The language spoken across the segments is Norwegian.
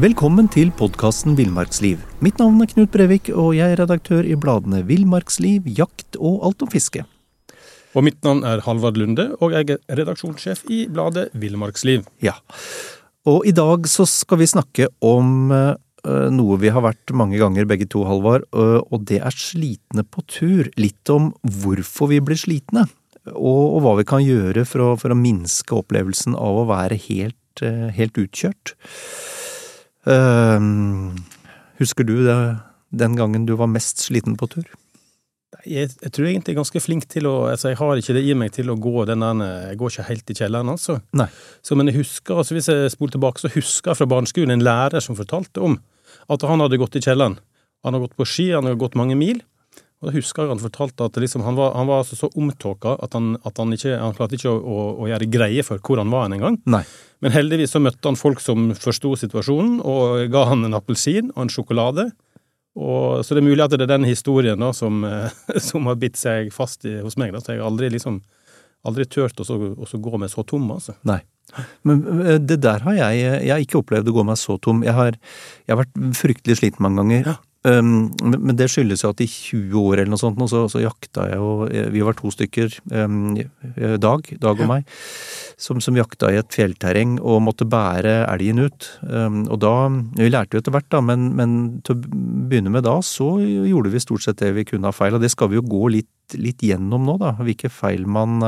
Velkommen til podkasten Villmarksliv. Mitt navn er Knut Brevik, og jeg er redaktør i bladene Villmarksliv, Jakt og Alt om fiske. Og mitt navn er Halvard Lunde, og jeg er redaksjonssjef i bladet Villmarksliv. Ja, og i dag så skal vi snakke om uh, noe vi har vært mange ganger begge to, Halvard, uh, og det er slitne på tur. Litt om hvorfor vi blir slitne, og, og hva vi kan gjøre for å, for å, minske opplevelsen av å være helt, uh, helt utkjørt. Husker du det, den gangen du var mest sliten på tur? Jeg, jeg, tror egentlig jeg er ganske flink til å altså Jeg har ikke det i meg til å gå den der Jeg går ikke helt i kjelleren, altså. Nei. Så, men jeg husker, altså hvis jeg spoler tilbake, så husker jeg fra barneskolen en lærer som fortalte om at han hadde gått i kjelleren. Han hadde gått på ski, han hadde gått mange mil. Og da husker jeg han fortalte at liksom, han var, han var altså så omtåka at, han, at han, ikke, han klarte ikke å, å, å, gjøre greie for hvor han var en gang. Nei. Men heldigvis så møtte han folk som forsto situasjonen, og ga han en appelsin og en sjokolade. Og, så det er mulig at det er den historien da, som, som har bitt seg fast i, hos meg. Da. Så jeg har aldri liksom aldri turt å gå meg så tom, altså. Nei. Men eh, det der har jeg Jeg har ikke opplevd å gå meg så tom. Jeg har, jeg har vært fryktelig sliten mange ganger. Ja. Um, men det skyldes jo at i 20 år eller noe sånt, så, så jakta jeg jo Vi var to stykker, um, Dag, Dag og meg, som, som, jakta i et fjellterreng og måtte bære elgen ut. Um, og da Vi lærte jo etter hvert, da, men, men, til å begynne med da, så gjorde vi stort sett det vi kunne ha feil. Og det skal vi jo gå litt, litt gjennom nå, da. Hvilke feil man,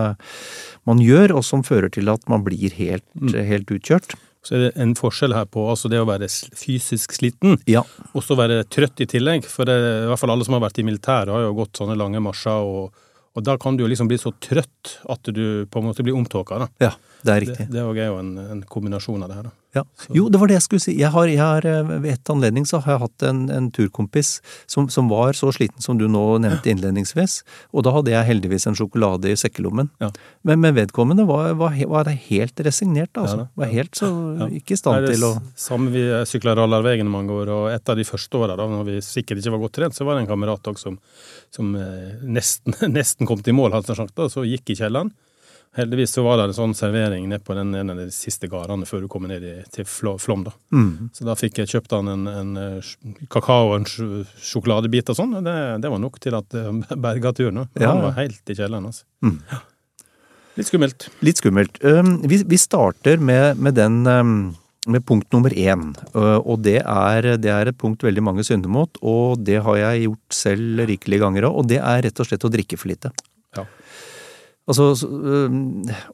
man gjør, og som fører til at man blir helt, mm. helt utkjørt. Så er det en forskjell her på altså det å være fysisk sliten, ja. og så være trøtt i tillegg. For det, i hvert fall alle som har vært i militæret, har jo gått sånne lange marsjer, og, og da kan du jo liksom bli så trøtt at du på en måte blir omtåka. Ja, det er riktig. Det, det er jo en, en, kombinasjon av det her. da. Ja. Jo, det var det jeg skulle si. Jeg har, jeg har, eh, ved et anledning så har jeg hatt en, en turkompis som, som, var så sliten som du nå nevnte ja. innledningsvis. Og da hadde jeg heldigvis en sjokolade i sekkelommen. Ja. Men, men, vedkommende var, var, var helt resignert, altså. var helt så ikke i stand til å Samme vi sykla Rallarvegen mange år, og et av de første åra, da når vi sikkert ikke var godt trent, så var det en kamerat òg som, som eh, nesten, nesten, kom til mål, hadde jeg sagt, da, så gikk i kjelleren. Heldigvis så var det en sånn servering nede på den ene av de siste gårdene før du kom ned til Flåm. da. Mm. Så da fikk jeg kjøpt han en, en, eh, kakao og en sjokoladebit og sånn, og det, det, var nok til at eh, berga turen. Ja. Han var helt i kjelleren, altså. Mm. Ja. Litt skummelt. Litt skummelt. Um, vi, vi, starter med, med den um, med punkt nummer én. Uh, og det er, det er, et punkt veldig mange synder mot, og det har jeg gjort selv rikelige ganger òg, og det er rett og slett å drikke for lite. Altså,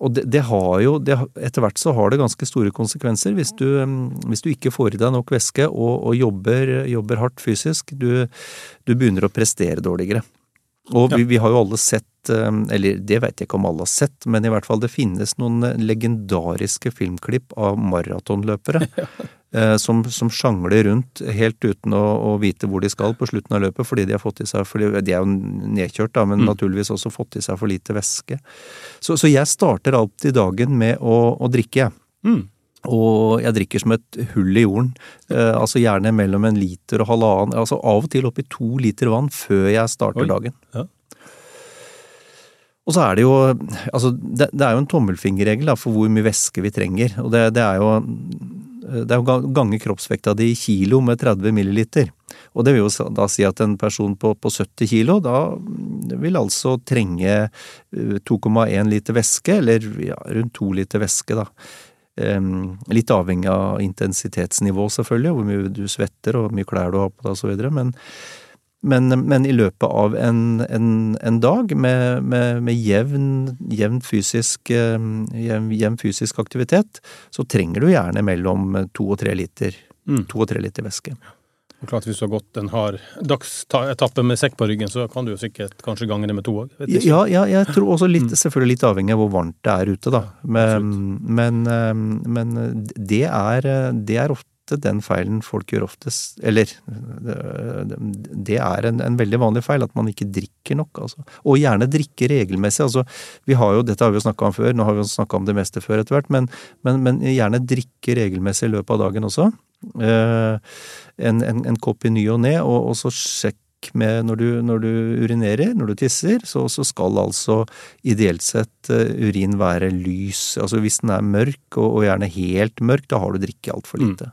og det, det, har jo det, Etter hvert så har det ganske store konsekvenser hvis du, hvis du ikke får i deg nok væske og, og jobber, jobber, hardt fysisk. Du, du, begynner å prestere dårligere. Og ja. vi, vi, har jo alle sett, eller det vet jeg ikke om alle har sett, men i hvert fall det finnes noen legendariske filmklipp av maratonløpere Eh, som, som, sjangler rundt helt uten å, å, vite hvor de skal på slutten av løpet, fordi de har fått i seg fordi De er jo nedkjørt, da, men mm. naturligvis også fått i seg for lite væske. Så, så, jeg starter alltid dagen med å, å drikke, jeg. Mm. Og jeg drikker som et hull i jorden. Eh, altså gjerne mellom en liter og halvannen. Altså av og til oppi to liter vann før jeg starter Oi. dagen. Ja. Og så er det jo Altså, det, det er jo en tommelfingerregel da, for hvor mye væske vi trenger. Og det, det er jo Eh, det er jo gange kroppsvekta di i kilo med 30 milliliter. Og det vil jo da si at en person på, på 70 kilo da vil altså trenge 2,1 eh, liter væske, eller ja, rundt 2 liter væske, da. Litt avhengig av intensitetsnivå, selvfølgelig, hvor mye du svetter og hvor mye klær du har på deg osv. Men, men, men, i løpet av en, en, en dag med, med, med jevn, jevn, fysisk, eh, jevn, jevn, fysisk, aktivitet, så trenger du gjerne mellom to og tre liter, mm. to og tre liter væske. Og klart Hvis du har gått en hard dagsetappe med sekk på ryggen, så kan du jo sikkert kanskje gange det med to òg? Ja, ja, jeg tror også litt, selvfølgelig litt avhengig av hvor varmt det er ute, da. Men, men, eh, men det, er, det er ofte den feilen folk gjør oftest Eller det er en, en, veldig vanlig feil, at man ikke drikker nok. Altså. Og gjerne drikke regelmessig. Altså, vi har jo, dette har vi jo snakka om før, nå har vi jo snakka om det meste før etter hvert, men, men, men, gjerne drikke regelmessig i løpet av dagen også. Eh, en, en, en, kopp i ny og ne, og, og så sjekk med når du, når du, urinerer, når du tisser, så, så, skal altså ideelt sett uh, urin være lys. Altså hvis den er mørk, og, og, gjerne helt mørk, da har du drikket altfor lite.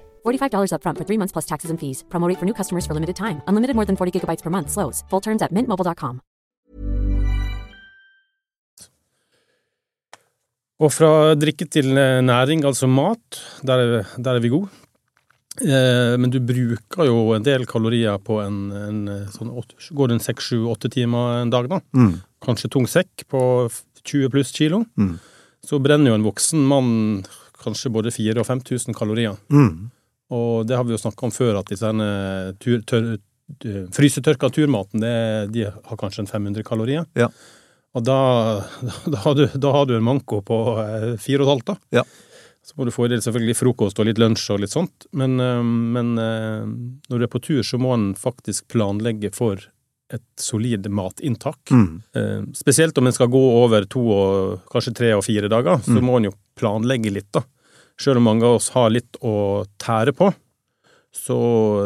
$45 upfront for three months plus taxes and fees. Promo rate for new customers for limited time. Unlimited more than 40 gigabytes per month. Slows. Full terms at mintmobile.com. Og fra drikke til eh, næring, altså mat, der er, der er vi gode. Eh, men du bruker jo en del kalorier på en, en eh, sånn åtte, Går det en seks, sju, åtte timer en dag, da? Mm. Kanskje tung sekk på 20 pluss kilo. Mm. Så brenner jo en voksen mann kanskje både 4000 og 5000 kalorier. Mm. Og det har vi jo snakka om før, at disse tur, tør, frysetørka turmaten, det, de har kanskje en 500 kalorier. Ja. Og da, da, har du, da har du en manko på eh, fire og et halvt, da. Ja. Så må du få i deg selvfølgelig frokost og litt lunsj og litt sånt, men, eh, men eh, når du er på tur, så må en faktisk planlegge for et solid matinntak. Mm. Eh, Spesielt om en skal gå over to og kanskje tre og fire dager, så må en jo planlegge litt, da. Selv om mange av oss har litt å tære på, så,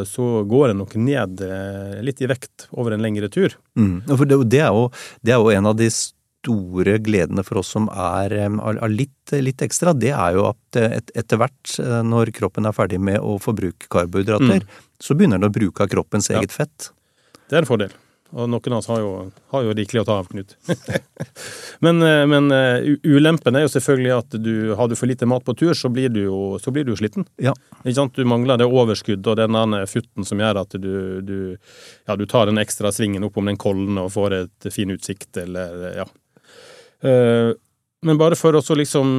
så går en nok ned eh, litt i vekt over en lengre tur. Mm. For det, det, er jo, det er jo en av de store gledene for oss som er av litt, litt ekstra. Det er jo at eh, et, etter hvert, eh, når kroppen er ferdig med å forbruke karbohydrater, så begynner den å bruke av kroppens Ja. eget fett. Det er en fordel. Og noen av oss har jo, har jo rikelig å ta av, Knut. men eh, men eh, ulempen er jo selvfølgelig at du, har du for lite mat på tur, så blir du jo, så blir du sliten. Ja. Ikke sant? Du mangler det overskuddet og den futten som gjør at du, du, ja, du tar den ekstra svingen opp om den kollen og får et fin utsikt, eller ja. Eh, Men bare for å så liksom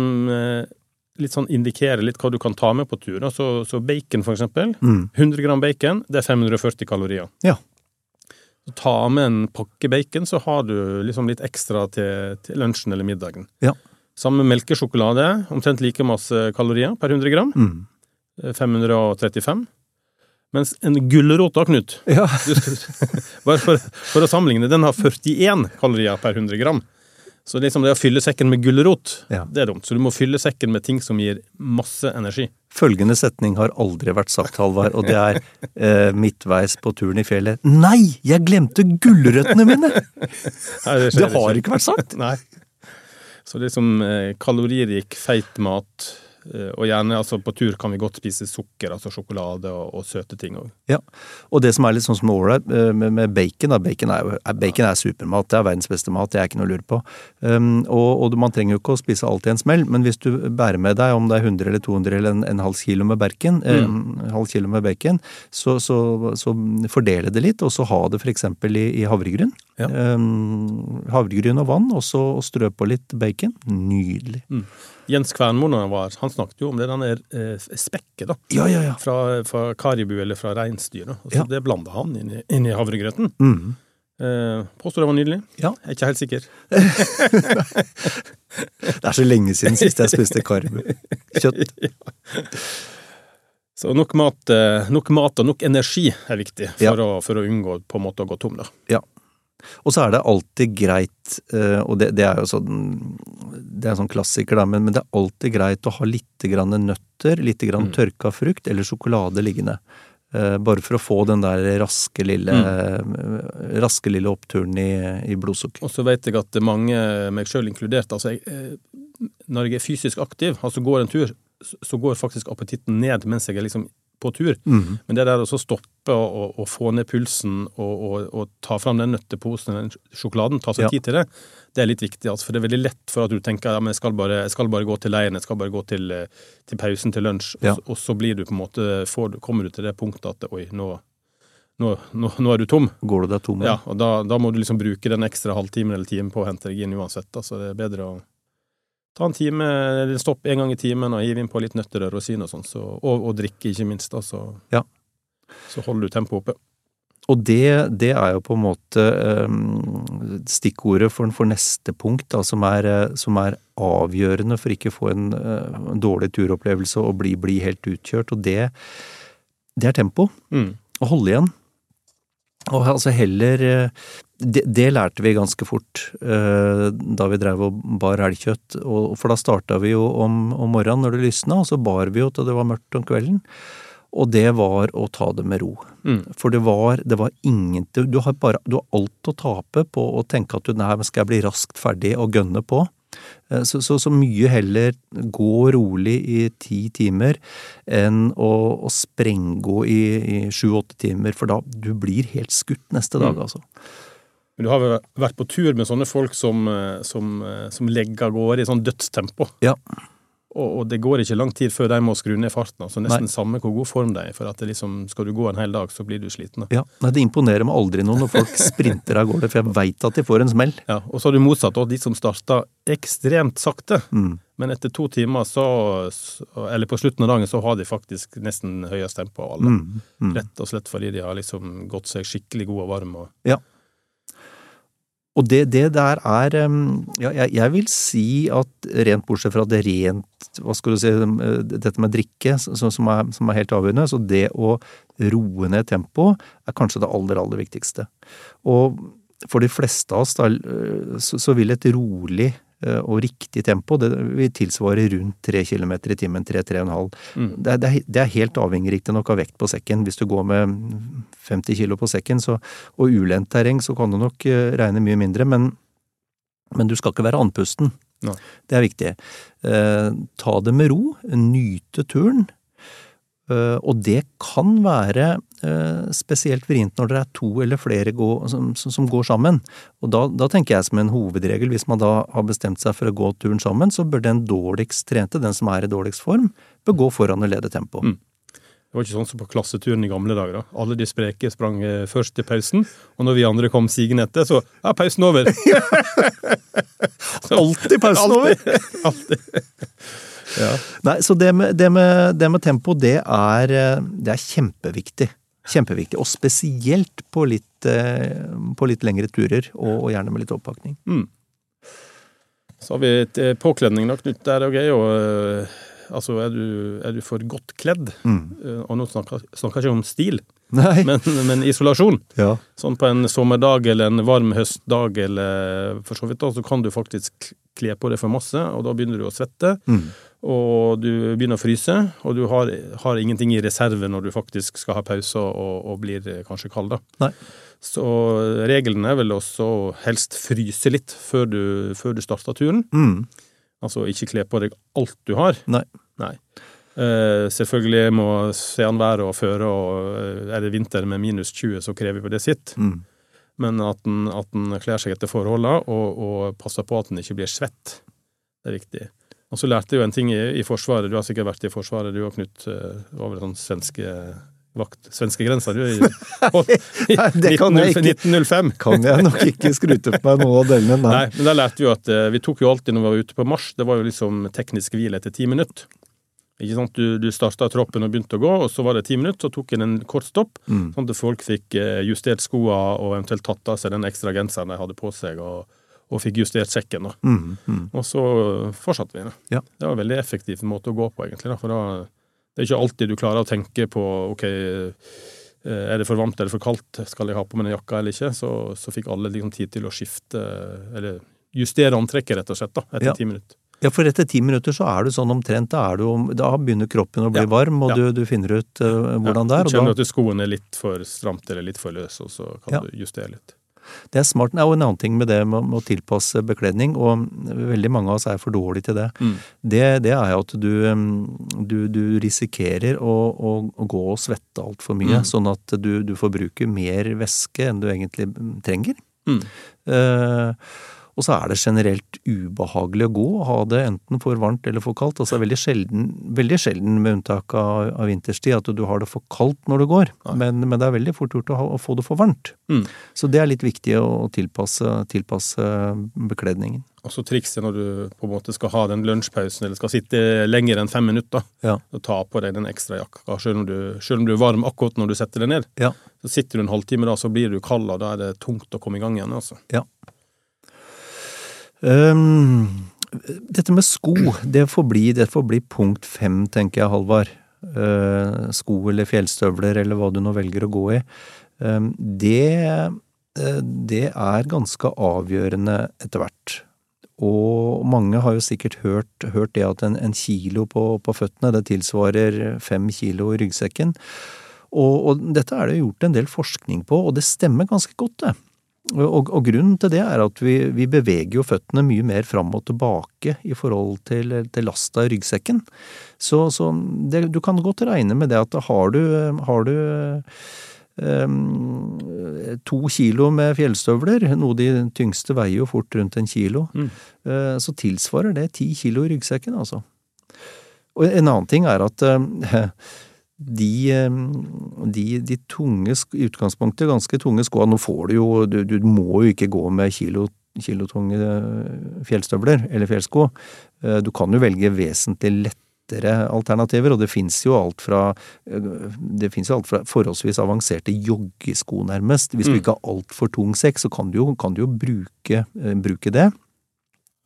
litt sånn indikere litt hva du kan ta med på tur. Så, så bacon for eksempel. Mm. 100 gram bacon, det er 540 kalorier. Ja. Ta med en pakke bacon, så har du liksom litt ekstra til, til lunsjen eller middagen. Ja. Samme melkesjokolade, omtrent like masse kalorier per 100 gram. Mm. eh, 535. Mens en gulrot da, Knut, Ja. skal, bare for, for å sammenligne, den har 41 kalorier per 100 gram. Så liksom det å fylle sekken med gulrot, Ja. det er dumt. Så du må fylle sekken med ting som gir masse energi. Følgende setning har aldri vært sagt, Halvard, og det er eh, midtveis på turen i fjellet. Nei, jeg glemte gulrøttene mine! Nei, Det det, har ikke. vært sagt! Nei. Så liksom eh, kaloririk, feit mat, og gjerne altså på tur kan vi godt spise sukker, altså sjokolade og, og søte ting òg. Ja, og det som er litt sånn som ålreit eh, med, med bacon da, bacon er, jo, er, bacon er supermat, det er verdens beste mat, det er ikke noe å lure på. Um, og, og man trenger jo ikke å spise alt i en smell, men hvis du bærer med deg om det er 100 eller 200 eller en, en halv kilo med bacon, mm. en halv kilo med bacon, så, så, så fordele det litt, og så ha det eksempel i, i havregryn. Ja. Um, havregryn og vann, og så strø på litt bacon. Nydelig. Jens Kvernmo, han han snakket jo om det denne eh, spekket da, Ja, ja, ja. fra, fra karibu eller fra reinsdyr. Ja. Det blanda han inn i, inn i havregrøten. Mm. Eh, påstår det var nydelig. Ja. Jeg er ikke helt sikker. Det er så lenge siden sist jeg spiste karibu Kjøtt. Så nok mat, eh, nok mat og nok energi er viktig for, Ja. å, for å unngå på en måte å gå tom. da. Ja. Og så er det alltid greit, eh, og det, det er jo sånn Det er en sånn klassiker, da, men, men det er alltid greit å ha litt grann nøtter, litt grann Mm. tørka frukt eller sjokolade liggende. Eh, Bare for å få den der raske lille, Mm. raske lille oppturen i, i blodsukker. Og så vet jeg at mange, meg sjøl inkludert, altså jeg, eh, når jeg er fysisk aktiv, altså går en tur, så- så går faktisk appetitten ned mens jeg er liksom på tur. Mm. Men det der å stoppe og, og, få ned pulsen og, og, og ta fram den nøtteposen eller den sjokoladen, ta seg Ja. tid til det, det er litt viktig. Altså, for det er veldig lett for at du tenker ja, men jeg skal bare, jeg skal bare gå til leiren, jeg skal bare gå til, eh, til pausen til lunsj, Ja. så- og så blir du på en måte, får, kommer du til det punktet at oi, nå, nå, nå, nå er du tom. går du deg tom. Ja, og da, da må du liksom bruke den ekstra halvtimen eller timen på å hente deg inn uansett. Så det er bedre å ta en time, eller stopp en gang i timen og hive inn på litt nøtter og rosiner og sånn, så, og, og drikke, ikke minst. Da, så, Ja. så holder du tempoet oppe. Og det, det er jo på en måte um, stikkordet for, for neste punkt, da, som, er, eh, som er avgjørende for ikke å få en, uh, dårlig turopplevelse og bli, bli helt utkjørt. Og det, det er tempo. Mm. Å holde igjen. Og altså heller det, det lærte vi ganske fort eh, da vi drev og bar elgkjøtt. Og, for da starta vi jo om, om morgenen når det lysna, og så bar vi jo til det var mørkt om kvelden. Og det var å ta det med ro. Mm. For det var, det var ingen du, har bare, du har alt å tape på å tenke at du, nei, skal jeg bli raskt ferdig og gønne på? Eh, Så, så, så mye heller gå rolig i ti timer enn å, å sprenggå i, i sju-åtte timer, for da du blir helt skutt neste dag, Mm. altså. Men du har vel vært på tur med sånne folk som, eh, som, eh, som legger av gårde i sånn dødstempo. Ja. Og, og det går ikke lang tid før de må skru ned farten. altså Nesten Nei. samme hvor god form de er. For at det liksom, skal du gå en hel dag, så blir du sliten. Ja, nei, Det imponerer meg aldri noe når folk sprinter av gårde, for jeg veit at de får en smell. Ja, Og så har du motsatt, og de som starta ekstremt sakte. Mm. Men etter to timer, så, så Eller på slutten av dagen, så har de faktisk nesten høyest tempo av alle. Mm. Mm. Rett og slett fordi de har liksom gått seg skikkelig god og varm. Og, Ja. Og det, det der er Ja, jeg, jeg vil si at rent bortsett fra det rent Hva skal du si eh, Dette med drikke, som, som, er, som er helt avgjørende. Så det å roe ned tempoet er kanskje det aller, aller viktigste. Og for de fleste av oss, da, eh, så, så vil et rolig og riktig tempo det vil tilsvare rundt tre km i timen, tre-tre-og-en-halv. Mm. Det, det, det er helt avhengig riktignok av vekt på sekken. Hvis du går med 50 kg på sekken så, og ulendt terreng, så kan du nok eh, regne mye mindre, men, men du skal ikke være andpusten. Det er viktig. Eh, ta det med ro, nyte turen. Eh, og det kan være eh, spesielt vrient når det er to eller flere gå, som, som, går sammen. Og da, da tenker jeg som en hovedregel, hvis man da har bestemt seg for å gå turen sammen, så bør den dårligst trente, den som er i dårligst form, bør gå foran og lede tempo. Mm. Det var ikke sånn som på klasseturen i gamle dager. da. Alle de spreke sprang eh, først til pausen, og når vi andre kom sigende etter, så er pausen over. Alltid pausen over! Alltid. Alltid. Ja. Nei, så det med, det med, det med tempo, det er, eh, det er kjempeviktig. Kjempeviktig. Og spesielt på litt, eh, på litt lengre turer, og, og gjerne med litt oppakning. Mm. Så har vi et, eh, påkledning, da, Knut. Der òg er jo eh, Altså, er du, er du for godt kledd? Mm. Eh, Og nå snakker jeg ikke om stil, men, men isolasjon. ja. Sånn på en sommerdag eller en varm høstdag eller for så vidt, da, så kan du faktisk kle på deg for masse, og da begynner du å svette. Mm. Og du begynner å fryse, og du har, har ingenting i reserve når du faktisk skal ha pause og, og blir eh, kanskje kald. da. Nei. Så regelen er vel også helst fryse litt før du, før du starter turen. Mm. Altså ikke kle på deg alt du har. Nei. Nei. Uh, selvfølgelig må se an været og føre, og eh, er det vinter med minus 20, så krever vi det sitt. Mm. Men at en, at en kler seg etter forholdene, og, og passer på at en ikke blir svett. Det er viktig. Og så lærte jeg jo en ting i, i Forsvaret. Du har sikkert vært i Forsvaret, du og Knut, eh, over sånn svenske vakt, svenskegrensa, du, i, Nei, det kan jeg ikke. 1905. Kan jeg nok ikke skrute på meg noe av delene, nei. Nei, men der lærte vi jo at eh, vi tok jo alltid når vi var ute på marsj, det var jo liksom teknisk hvile etter ti minutter. Ikke sant? Du, du starta troppen og begynte å gå, og så var det ti minutter, så tok en en kort stopp, Mm. sånn at folk fikk eh, justert skoa og eventuelt tatt av seg den ekstra genseren de hadde på seg, og, og fikk justert sekken. da. Mm. Mm. Og så fortsatte vi. Da. Ja. Det var en veldig effektiv måte å gå på, egentlig. Da, for da, det er ikke alltid du klarer å tenke på ok, eh, er det for varmt eller for kaldt, skal jeg ha på meg den jakka eller ikke? Så, så fikk alle liksom tid til å skifte, eller justere antrekket, rett og slett, da, etter Ja. ti minutter. Ja, for etter ti minutter så er du sånn omtrent, da, du, da begynner kroppen å bli Ja. varm, og Ja. du, du finner ut uh, hvordan det er. Du kjenner da, at skoen er litt for stramt eller litt for løs, og så kan du justere litt. Det er smart. Det er jo en annen ting med det med, å tilpasse bekledning, og veldig mange av oss er for dårlige til det, Mm. det, det er jo at du, du, du risikerer å, å, å gå og svette altfor mye, Mm. sånn at du, du forbruker mer væske enn du egentlig trenger. Mm. Eh, Og så er det generelt ubehagelig å gå, og ha det enten for varmt eller for kaldt. Altså veldig sjelden, veldig sjelden med unntak av, av vinterstid, at du har det for kaldt når du går. Men, men, det er veldig fort gjort å, ha, å få det for varmt. Mm. Så det er litt viktig å tilpasse, tilpasse bekledningen. Og så trikset når du på en måte skal ha den lunsjpausen, eller skal sitte lenger enn fem minutter, ja. og ta på deg den ekstra jakka, selv om, du, selv om du er varm akkurat når du setter deg ned. Ja. Så sitter du en halvtime da, så blir du kald, og da er det tungt å komme i gang igjen. altså. Ja. Um, dette med sko, det får bli, får bli punkt fem, tenker jeg, Halvard. Uh, sko eller fjellstøvler eller hva du nå velger å gå i. Um, det, uh, det er ganske avgjørende etter hvert. Og mange har jo sikkert hørt, hørt det at en, en kilo på, på, føttene, det tilsvarer fem kilo i ryggsekken. Og, og, dette er det gjort en del forskning på, og det stemmer ganske godt, det. Og, og, grunnen til det er at vi, vi, beveger jo føttene mye mer fram og tilbake i forhold til, til lasta i ryggsekken. Så, så det, du kan godt regne med det at har du, har du um, to kilo med fjellstøvler, noe de tyngste veier jo fort rundt en kilo, mm. uh, så tilsvarer det ti kilo i ryggsekken, altså. Og en annen ting er at uh, de, de, de tunge, utgangspunktet ganske tunge skoene Nå får du jo du, du, må jo ikke gå med kilo, kilotunge fjellstøvler eller fjellsko. Eh, du kan jo velge vesentlig lettere alternativer, og det fins jo alt fra det finnes jo alt fra forholdsvis avanserte joggesko, nærmest. Hvis du mm. ikke har altfor tung sekk, så kan du jo, kan du jo bruke, eh, bruke det.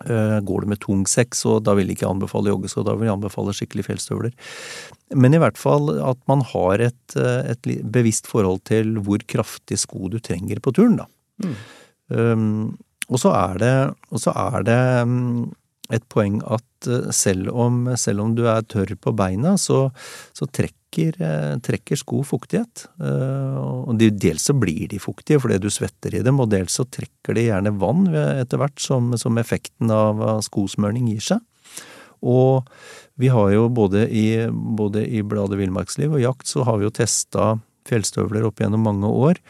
Eh, går du med tung sekk, så da vil jeg ikke anbefale joggesko, da vil jeg anbefale skikkelig fjellstøvler. Men i hvert fall at man har et, eh, et bevisst forhold til hvor kraftig sko du trenger på turen, da. Mm. Um, og så er det, så er det um, et poeng at uh, selv om, selv om, du er tørr på beina, så, så trekk trekker, eh, trekker sko fuktighet. Eh, og dels så blir de fuktige fordi du svetter i dem, og dels så trekker de gjerne vann etter hvert som, som effekten av skosmørning gir seg. Og vi har jo både i, både i bladet Villmarksliv og Jakt så har vi jo testa fjellstøvler opp gjennom mange år,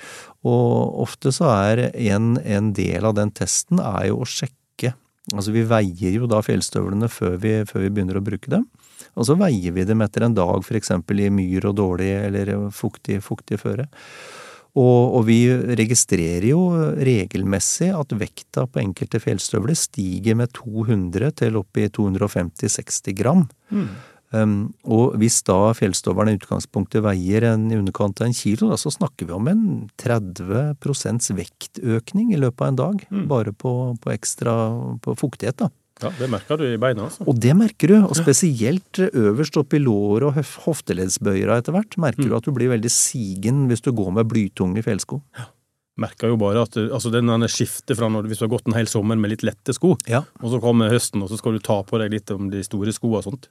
og ofte så er en, en del av den testen er jo å sjekke Altså vi veier jo da fjellstøvlene før vi, før vi begynner å bruke dem. Og så veier vi dem etter en dag, eksempel i myr og dårlig eller fuktig, fuktig føre. Og, og, vi registrerer jo regelmessig at vekta på enkelte fjellstøvler stiger med 200 til opp i 250-60 gram. Mm. Um, og hvis da fjellstøvelen i utgangspunktet veier en i underkant av en kilo, da, så snakker vi om en 30% vektøkning i løpet av en dag. Mm. Bare på, på ekstra på fuktighet, da. Ja, Det merker du i beina. altså. Og det merker du, og spesielt øverst oppe i låret og hofteleddsbøyra etter hvert, merker mm. du at du blir veldig sigen hvis du går med blytunge fjellsko. Ja. Merker jo bare at altså den skiftet fra når, hvis du har gått en hel sommer med litt lette sko, ja. og så kommer høsten, og så skal du ta på deg litt om de store skoene og sånt.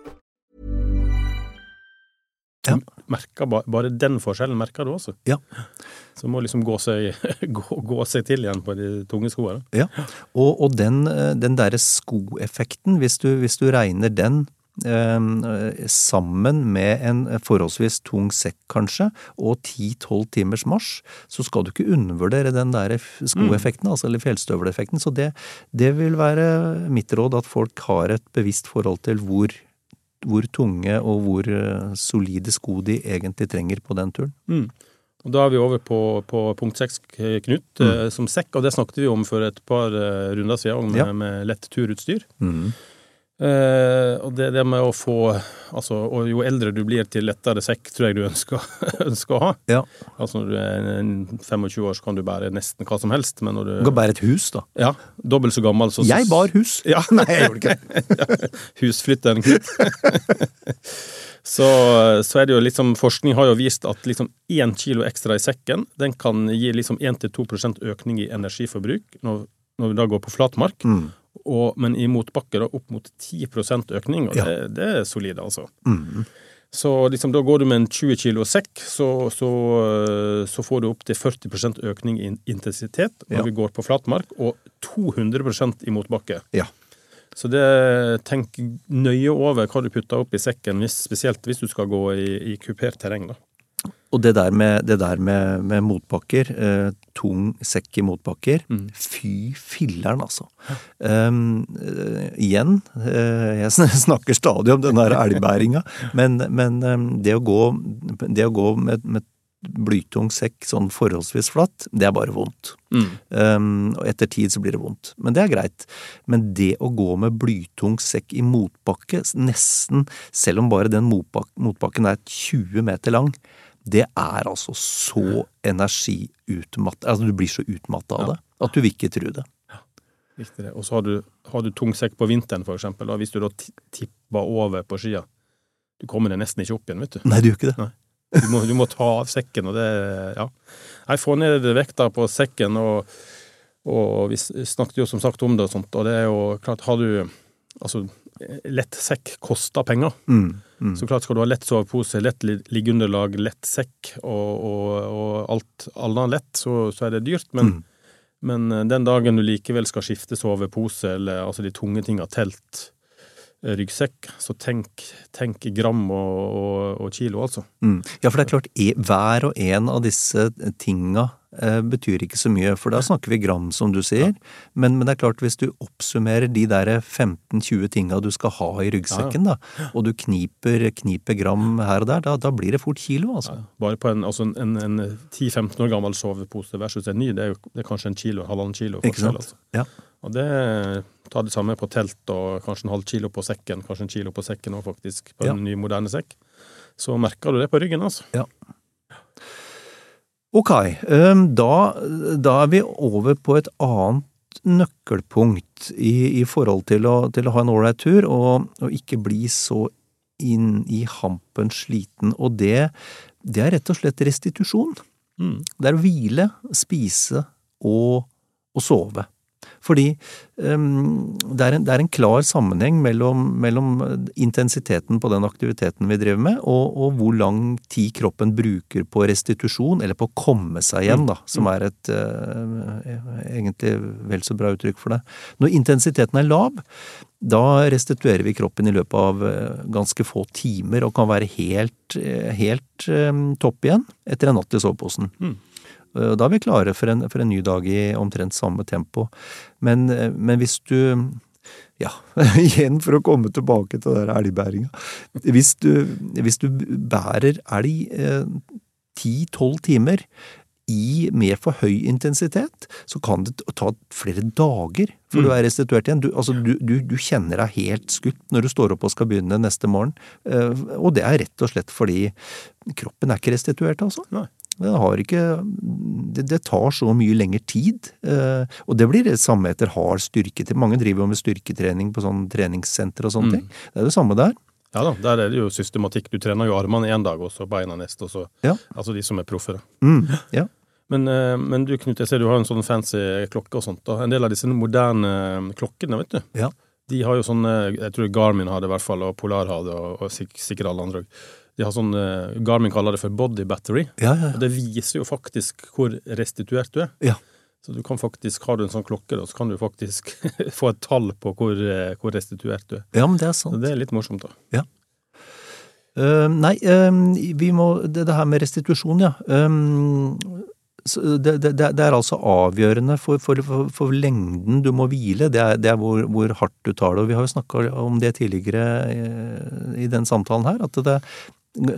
merker bare den forskjellen merker du også. Ja. Så må liksom gå seg, gå, gå seg til igjen på de tunge skoene. Ja, og, og den, eh, den derre skoeffekten, hvis du, hvis du regner den eh, sammen med en forholdsvis tung sekk, kanskje, og 10-12 timers marsj, så skal du ikke undervurdere den der skoeffekten, altså, eller fjellstøveleffekten. Så det, det vil være mitt råd, at folk har et bevisst forhold til hvor, hvor tunge og hvor eh, solide sko de egentlig trenger på den turen. Og Da er vi over på, på punkt seks, Knut, mm. som sekk. Og det snakket vi om for et par eh, runder siden, med, Ja. med lett turutstyr. Eh, og det, det med å få Altså, og jo eldre du blir, til lettere sekk tror jeg du ønsker, ønsker å ha. Ja. Altså når du er 25 år, så kan du bære nesten hva som helst, men når du Du kan bære et hus, da. Ja, dobbelt så gammel, så Jeg bar hus! Ja. Nei, jeg gjorde ikke det. husflytteren Knut. så, så er det jo liksom Forskning har jo vist at liksom én kilo ekstra i sekken, den kan gi liksom 1-2% økning i energiforbruk når, når vi da går på flatmark. Mm. Og, men i motbakke da opp mot 10 økning, og Ja. det, det er solid, altså. Mm. Så liksom, da går du med en 20 kilo sekk, så, så, øh, så får du opp til 40% økning i intensitet når Ja. vi går på flatmark, og 200 i motbakke. Ja. Så det, tenk nøye over hva du putter opp i sekken, hvis, spesielt hvis du skal gå i, i kupert terreng. da. Og det der med, det der med, med motbakker, eh, tung sekk i motbakker, fy filleren, altså. Um, igjen, eh, jeg snakker stadig om den der elgbæringa, men, men um, det, å gå, det å gå med, med blytung sekk sånn forholdsvis flatt, det er bare vondt. Um, og etter tid så blir det vondt. Men det er greit. Men det å gå med blytung sekk i motbakke, nesten, selv om bare den motbakken er 20 meter lang, det er altså så energiutmatt... Altså du blir så utmatta av det at du vil ikke tro det. Riktig det. Og så har du, har du tung sekk på vinteren, for eksempel. Da, hvis du da tipper over på skia. Du kommer deg nesten ikke opp igjen, vet du. Nei, du gjør ikke det. Du må, du må ta av sekken, og det Ja. Nei, få ned vekta på sekken, og, og vi snakket jo som sagt om det og sånt, og det er jo klart, har du Altså, lett sekk koster penger. Mm, mm. Så klart skal du ha lett sovepose, lett liggeunderlag, lett sekk og, og, og alt annet lett, så, så er det dyrt. Men, Mm. men eh, den dagen du likevel skal skifte sovepose, eller altså de tunge tinga, telt, eh, ryggsekk, så tenk, tenk gram og, og, kilo, altså. Mm. Ja, for det er klart, e hver og en av disse tinga betyr ikke så mye, for da snakker vi gram, som du sier. Men, men det er klart, hvis du oppsummerer de der 15-20 tinga du skal ha i ryggsekken, da, og du kniper, kniper gram her og der, da, da blir det fort kilo, altså. Bare på en, altså en, en 10-15 år gammel sovepose versus en ny, det er jo det er kanskje en kilo, halvannen kilo forskjell. Altså. Ja. Og det tar det samme på telt, og kanskje en halv kilo på sekken, kanskje en kilo på sekken òg, faktisk, på Ja. en ny, moderne sekk. Så merker du det på ryggen, altså. Ja. Ok, da, da er vi over på et annet nøkkelpunkt i, i forhold til å, til å ha en ålreit tur, og, og ikke bli så inn i hampen sliten. Og det, det er rett og slett restitusjon. Det er å hvile, spise og, og sove. Fordi um, det, er en, det er en klar sammenheng mellom, mellom intensiteten på den aktiviteten vi driver med, og, og hvor lang tid kroppen bruker på restitusjon, eller på å komme seg igjen, da, som er et uh, egentlig vel så bra uttrykk for det. Når intensiteten er lav, da restituerer vi kroppen i løpet av eh, ganske få timer, og kan være helt, eh, helt um, topp igjen etter en natt i soveposen. Eh, Da er vi klare for en, for en ny dag i omtrent samme tempo. Men, eh, men hvis du ja, igjen for å komme tilbake til den elgbæringa. Hvis du, hvis du bærer elg ti-tolv timer i, med for høy intensitet, så kan det ta flere dager før du er restituert igjen. Du, altså, du, du, du kjenner deg helt skutt når du står opp og skal begynne neste morgen. Eh, Og det er rett og slett fordi kroppen er ikke restituert, altså. Nei. Det, har ikke, det, det tar så mye lengre tid, eh, og det blir det samme etter hard styrke. Mange driver jo med styrketrening på sånn treningssenter og sånne ting. Det er det samme der. Ja da, der er det jo systematikk. Du trener jo armene én dag, og så beina neste, og så Ja. Altså de som er proffe, da. Mm, ja. Men, eh, men du Knut, jeg ser du har en sånn fancy klokke og sånt. da. En del av disse moderne klokkene, vet du, Ja. De har jo sånne Jeg tror Garmin har det i hvert fall, og Polar har det, og, og sikkert alle andre òg. De har sånn eh, Garmin kaller det for body battery. Ja, ja, ja. Og det viser jo faktisk hvor restituert du er. ja. Så du kan faktisk, Har du en sånn klokke, da, så kan du faktisk få et tall på hvor, eh, hvor restituert du er. ja, men det er Så sant. det er litt morsomt, da. Eh, nei, eh, vi må det, det her med restitusjon, ja. Um, så det, det, det er altså avgjørende for, for, for, for lengden du må hvile. Det er, det er hvor, hvor hardt du tar det. Og vi har jo snakka om det tidligere i, i den samtalen her, at det,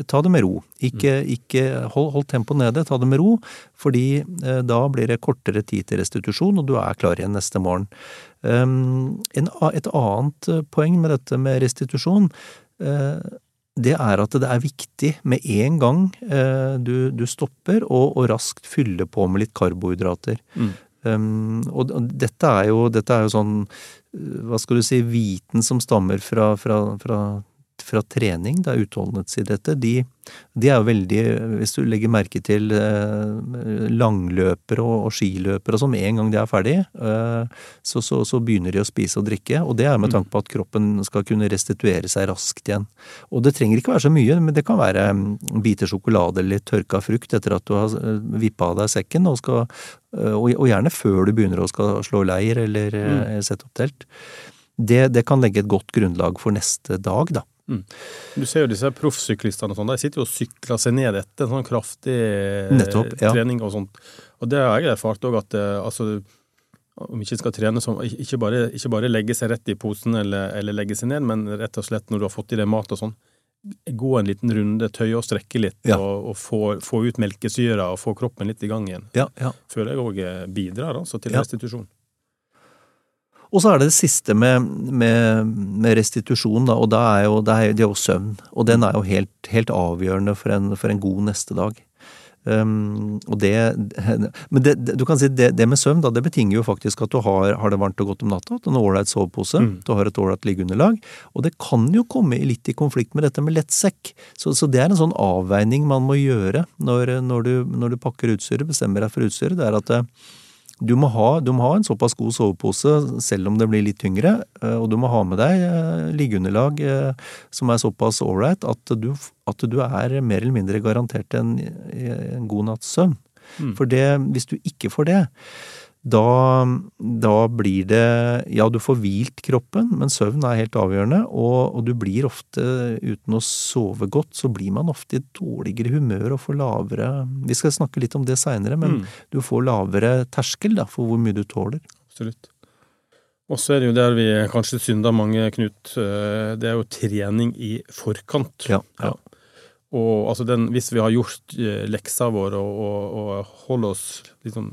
ta det med ro. Ikke, ikke hold, hold tempoet nede, ta det med ro. Fordi eh, da blir det kortere tid til restitusjon, og du er klar igjen neste morgen. Um, en, et annet eh, poeng med dette med restitusjon eh, det er at det er viktig med en gang eh, du, du stopper, og, og raskt fylle på med litt karbohydrater. Mm. Um, og, og dette er jo, dette er jo sånn, eh, hva skal du si, viten som stammer fra, fra, fra, fra trening, er utholdenhetsidretter. De, de er jo veldig, hvis du legger merke til eh, langløpere og, og skiløpere sånn, med en gang de er ferdig, eh, så, så, så begynner de å spise og drikke. Og det er med tanke på at kroppen skal kunne restituere seg raskt igjen. Og det trenger ikke være så mye, men det kan være mm, biter sjokolade eller litt tørka frukt etter at du har eh, vippa av deg sekken, og, skal, og, gjerne før du begynner å slå leir eller mm. sette opp telt. Det, det kan legge et godt grunnlag for neste dag, da. Du ser jo disse proffsyklistene og sånn, de sitter jo og sykler seg ned etter en sånn kraftig eh, Nettopp, ja. trening og sånt. Og det har jeg erfart òg, at eh, altså om ikke skal trene som ikke bare, ikke bare legge seg rett i posen eller, eller legge seg ned, men rett og slett når du har fått i deg mat og sånn, gå en liten runde, tøye og strekke litt, Ja. og, og få, få ut melkesyra og få kroppen litt i gang igjen. Ja, ja. Føler jeg òg bidrar altså, til restitusjon. Og så er det det siste med, med, med restitusjon, da, og da er jo, det er, jo søvn. Og den er jo helt, helt avgjørende for en, for en god neste dag. Um, og det Men det, du kan si det, det med søvn, da, det betinger jo faktisk at du har, har det varmt og godt om natta, at du har en ålreit sovepose, du har et ålreit liggeunderlag. Og det kan jo komme litt i konflikt med dette med lettsekk. Så, så det er en sånn avveining man må gjøre når, når, du, når du pakker utstyret, bestemmer deg for utstyret. Det er at du må, ha, du må ha en såpass god sovepose, selv om det blir litt tyngre, eh, og du må ha med deg eh, liggeunderlag eh, som er såpass ålreit at, du- at du er mer eller mindre garantert en, en god natts søvn. For det, hvis du ikke får det, da, da blir det Ja, du får hvilt kroppen, men søvn er helt avgjørende, og, og du blir ofte, uten å sove godt, så blir man ofte i dårligere humør og får lavere Vi skal snakke litt om det seinere, men du får lavere terskel da, for hvor mye du tåler. Absolutt. Og så er det jo der vi kanskje synder mange, Knut. eh, Det er jo trening i forkant. Ja, ja. Og altså den, hvis vi har gjort eh, leksa vår og, og, og holder oss liksom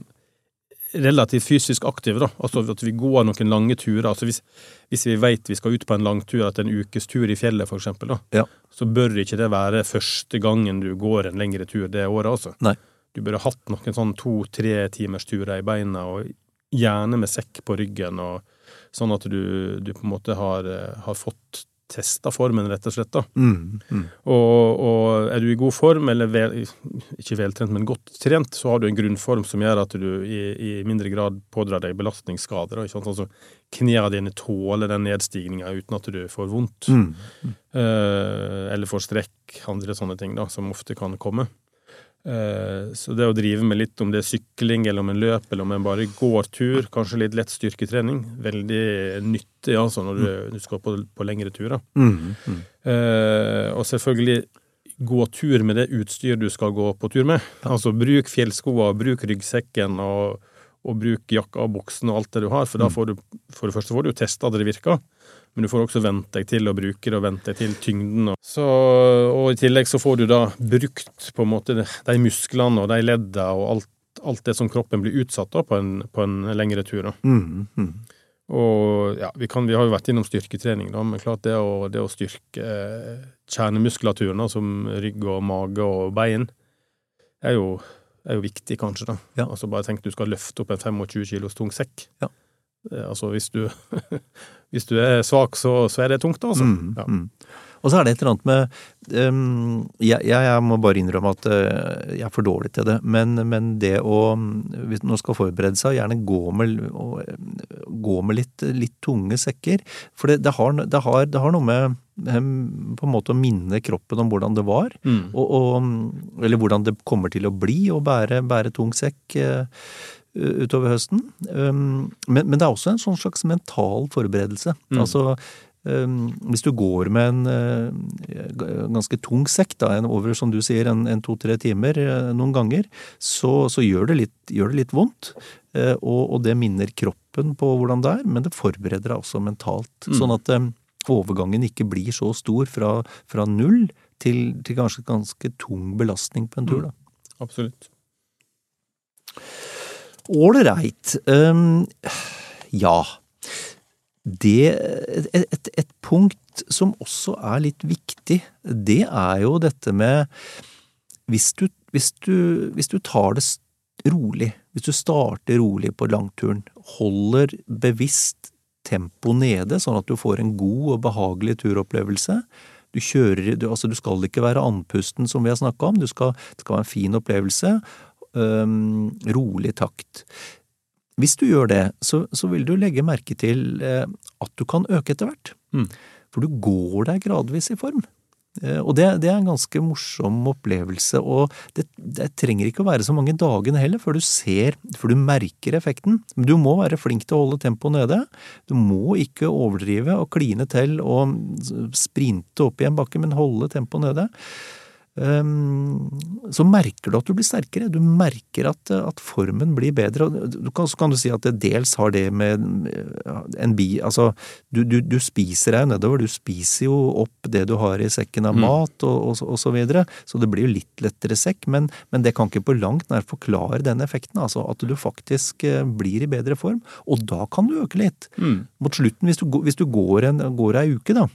relativt fysisk aktive, da, altså at vi går noen lange turer. altså Hvis, hvis vi vet vi skal ut på en langtur, at en ukes tur i fjellet for eksempel, da, Ja. så bør ikke det være første gangen du går en lengre tur det året, altså. Nei. Du burde hatt noen sånn to-tre timers turer i beina, og gjerne med sekk på ryggen, og sånn at du, du på en måte har, eh, har fått testa formen, rett og slett. da. Mm, mm. Og, og er du i god form, eller vel, ikke veltrent, men godt trent, så har du en grunnform som gjør at du i, i mindre grad pådrar deg belastningsskader. Ikke sant? Altså, knærne dine tåler den nedstigninga uten at du får vondt. Mm. Eh, eller får strekk, andre sånne ting da, som ofte kan komme. Eh, så det å drive med litt om det er sykling, eller om en løp, eller om en bare går tur, kanskje litt lett styrketrening, veldig nyttig altså når du, du skal på, på lengre turer. Mm, mm. Eh, og selvfølgelig gå tur med det utstyr du skal gå på tur med. Altså bruk fjellskoa, bruk ryggsekken og, og bruk jakka og buksen og alt det du har, for da får du for det første får du testa at det virker. Men du får også vent deg til å bruke det, og vent deg til tyngden. Så, og i tillegg så får du da brukt på en måte de, de musklene og de ledda og alt, alt det som kroppen blir utsatt da på en, på en lengre tur. Da. Mm, mm. Og ja, vi, kan, vi har jo vært innom styrketrening, da, men klart det å, det å styrke eh, kjernemuskulaturen, da, som rygg og mage og bein, er jo, er jo viktig, kanskje. da. Ja. Altså Bare tenk du skal løfte opp en 25 kilos tung sekk. Ja. Eh, Altså hvis du, hvis du er svak, så, så er det tungt, altså. Mm, Ja. mm. Og så er det et eller annet med um, jeg, jeg, jeg må bare innrømme at uh, jeg er for dårlig til det, men, men det å Hvis man skal forberede seg, gjerne gå med, og, eh, gå med litt, litt tunge sekker. For det, det, har, det, har, det har noe med um, på en måte å minne kroppen om hvordan det var. Mm. Og, og, eller hvordan det kommer til å bli å bære, bære tung sekk eh, utover høsten. Um, men, men det er også en sånn slags mental forberedelse. Mm. Altså um, hvis du går med en eh, ganske tung sekk, da, over som du sier, en, to-tre timer eh, noen ganger, så, så gjør, det litt, gjør det litt vondt. eh, og, og det minner kroppen på hvordan det er, men det forbereder deg også mentalt. Mm. Sånn at eh, overgangen ikke blir så stor fra, fra null til, til kanskje ganske tung belastning på en tur. da. Absolutt. Ålreit. Um, ja. Det et, et, et punkt som også er litt viktig, det er jo dette med Hvis du, hvis du, hvis du tar det rolig, hvis du starter rolig på langturen, holder bevisst tempo nede, sånn at du får en god og behagelig turopplevelse. Du kjører, du, altså du skal ikke være andpusten som vi har snakka om, skal, det skal være en fin opplevelse. Øhm, rolig takt. Hvis du gjør det, så, så vil du legge merke til uh, at du kan øke etter hvert. Mm. For du går deg gradvis i form. Uh, og det, det er en ganske morsom opplevelse, og det, det trenger ikke å være så mange dagene heller før du ser, før du merker effekten. Men du må være flink til å holde tempoet nede. Du må ikke overdrive og kline til og sprinte opp i en bakke, men holde tempoet nede. Um, så merker du at du blir sterkere. Du merker at, at formen blir bedre. Du kan, så kan du si at det dels har det med en bi Altså, du, du, du spiser deg nedover. Du spiser jo opp det du har i sekken av Mm. mat og, og, så- og så videre. Så det blir jo litt lettere sekk, men, men det kan ikke på langt nær forklare den effekten. Altså at du faktisk eh, blir i bedre form. Og da kan du øke litt. Mm. Mot slutten, hvis du, hvis du går, en, går ei uke, da,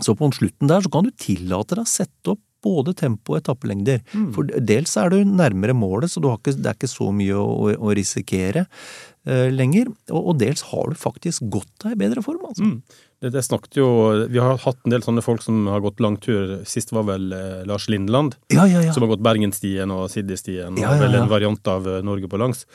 så på slutten der så kan du tillate deg å sette opp både tempo og etappelengder. Mm. For dels er du nærmere målet, så du har ikke, det er ikke så mye å, å risikere eh, lenger. Og, og dels har du faktisk gått deg i bedre form, altså. Mm. Det, det snakket jo Vi har hatt en del sånne folk som har gått langtur. Sist var vel eh, Lars Lindland. Ja, ja, ja. som har gått Bergenstien og Siddistien, og vel en variant av eh, Norge på langs.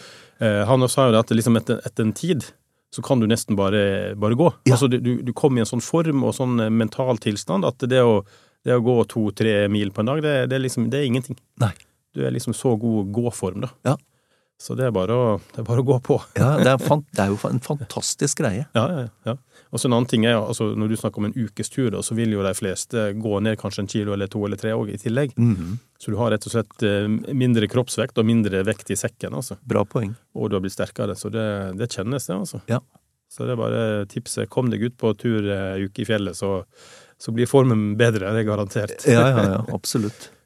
Eh, han sa jo det at liksom etter, etter en tid så kan du nesten bare, bare gå. Ja. Altså, du, du, kom kommer i en sånn form og sånn eh, mental tilstand at det å, det å gå to-tre mil på en dag, det, det, er liksom, det er ingenting. Nei. Du er liksom så god gåform, da. Ja. Så det er bare å, det er bare å gå på. ja det, er fant, det er jo en fantastisk greie. Ja, ja, ja. Og så en annen ting er altså Når du snakker om en ukes tur, da, så vil jo de fleste gå ned kanskje en kilo eller to eller tre òg i tillegg. Mhm. Så du har rett og slett eh, mindre kroppsvekt og mindre vekt i sekken, altså. Bra poeng. Og du har blitt sterkere. Så det, det kjennes, det, altså. Ja. Så det er bare tipset. Kom deg ut på tur ei uke i fjellet, så, så blir formen bedre. Det er garantert. Ja, ja, ja, absolutt.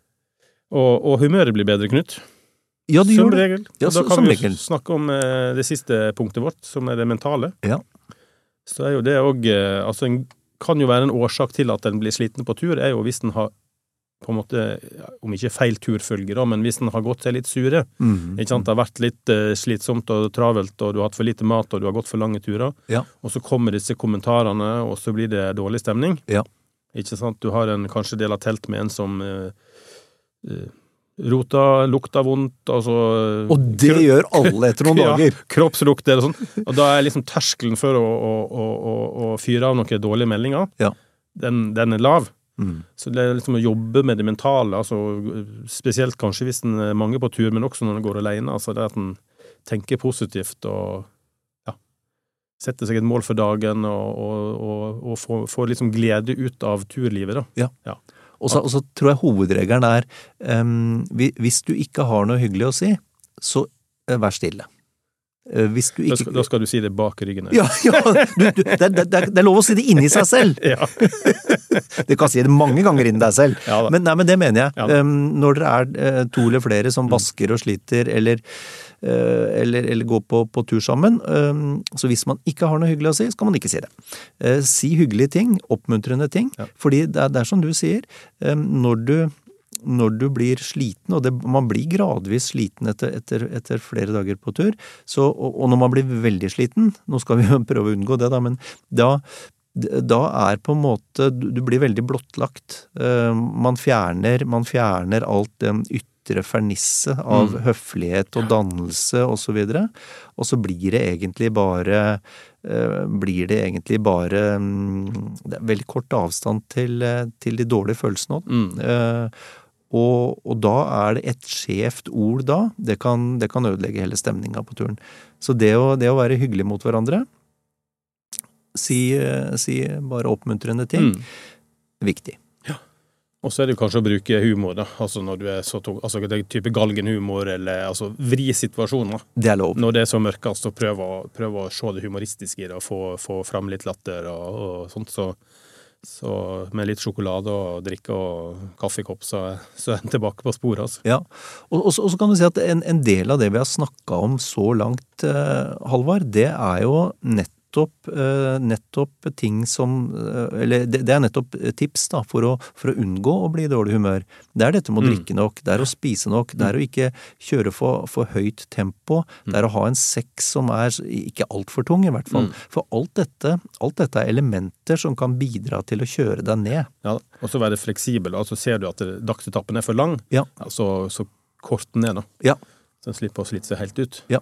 Og, og humøret blir bedre, Knut. Ja, det gjør det. regel. Ja, så, da kan vi jo snakke om eh, det siste punktet vårt, som er det mentale. Ja. Så er jo det òg Altså, en kan jo være en årsak til at en blir sliten på tur, er jo hvis en har på en måte, om ikke feil turfølge, da, men hvis en har gått seg litt sure. Mm. Ikke sant? Det har vært litt eh, slitsomt og travelt, og du har hatt for lite mat, og du har gått for lange turer. Ja. Og så kommer disse kommentarene, og så blir det dårlig stemning. Ja. Ikke sant? Du har en kanskje del av telt med en som eh, eh, rota, lukta vondt, altså Og det gjør alle etter noen ja, dager. kroppslukter og sånn. Og da er liksom terskelen for å, å, å, å, fyre av noen dårlige meldinger, Ja. den, den er lav. Mm. Så det er liksom å jobbe med det mentale, altså spesielt kanskje hvis en er mange på tur, men også når en går alene. Altså det at en tenker positivt og ja, setter seg et mål for dagen og, og, og, og får, få, liksom glede ut av turlivet, da. Og så, og så tror jeg hovedregelen er um, hvis du ikke har noe hyggelig å si, så eh, vær stille. Eh, Hvis du Da skal, da skal du si det bak ryggen. Ja, ja du, du, det, det, det er lov å si det inni seg selv! Ja. Du kan si det mange ganger inni deg selv. Ja. Men, nei, men det mener jeg. Ja da. Når dere er eh, to eller flere Mm. som vasker og sliter, eller, eller, eller gå på, på tur sammen, så hvis man ikke har noe hyggelig å si, skal man ikke si det. Eh, si hyggelige ting, oppmuntrende ting, Ja. fordi det er, det er som du sier, når du når du blir sliten, og det, man blir gradvis sliten etter, etter, etter flere dager på tur, så, og, og når man blir veldig sliten, nå skal vi jo prøve å unngå det, da, men da, da er på en måte Du blir veldig blottlagt. Eh, Man fjerner, man fjerner alt den ytre fernisset av høflighet og dannelse og så. Og så blir det egentlig bare eh, Blir det egentlig bare mm, Det er veldig kort avstand til, eh, til de dårlige følelsene òg. Eh, og, og da er det et skjevt ord da. Det kan, det kan ødelegge hele stemninga på turen. Så det å, det å være hyggelig mot hverandre, si, si bare oppmuntrende ting, Mm. viktig. Og så er det jo kanskje å bruke humor, da. Altså når du er så tung. Altså det er type galgenhumor, eller altså vri situasjoner. Det er lov. Når det er så mørkest, så prøv å, prøv å se det humoristiske i det, og få, få fram litt latter og, og sånt. Så, så med litt sjokolade og drikke og kaffekopp, så, så er en tilbake på sporet, altså. Ja, og, så kan du si at en, en del av det vi har snakka om så langt, eh, Halvard, det er jo nettopp, eh, nettopp ting som eh, Eller det, det er nettopp tips da, for å, for å unngå å bli i dårlig humør. Det er dette med å drikke nok, det er å spise nok, det er å ikke kjøre for, for høyt tempo, det er å ha en sex som er ikke altfor tung, i hvert fall. For alt dette, alt dette er elementer som kan bidra til å kjøre deg ned. Ja, og så være fleksibel. Altså ser du at dagsetappen er for lang, Ja. ja, så, så kort den ned, da. Ja. Så en slipper å slite seg helt ut. Ja.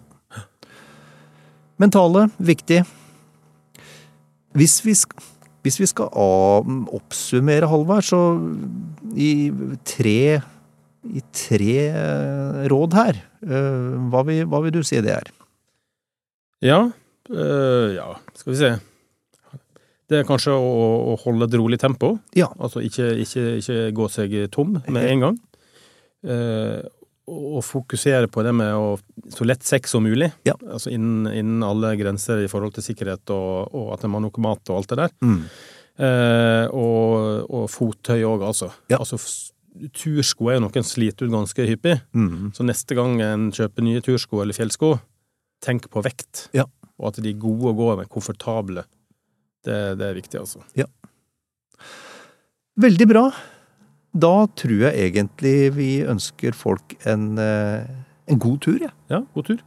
Mentale, viktig. Hvis vi, hvis vi skal oppsummere, Halvard, så i tre, i tre eh, råd her, eh, hva vil, hva vil du si det er? Ja, øh, ja, skal vi se. Det er kanskje å, å holde et rolig tempo. Ja. Altså ikke, ikke, ikke gå seg tom med en gang. Eh, og fokusere på det med å så lett sex som mulig. Ja. Altså innen, innen alle grenser i forhold til sikkerhet og, og at man har nok mat og alt det der. Mm. Eh, og, og fottøy òg, altså. Ja. altså. Tursko er jo noen sliter ut ganske hyppig. Mm. Så neste gang en kjøper nye tursko eller fjellsko, tenk på vekt. Ja. Og at de er gode å gå med, komfortable. Det, det er viktig, altså. Veldig bra. Da tror jeg egentlig vi ønsker folk en, eh, en god tur, jeg. Ja, god tur.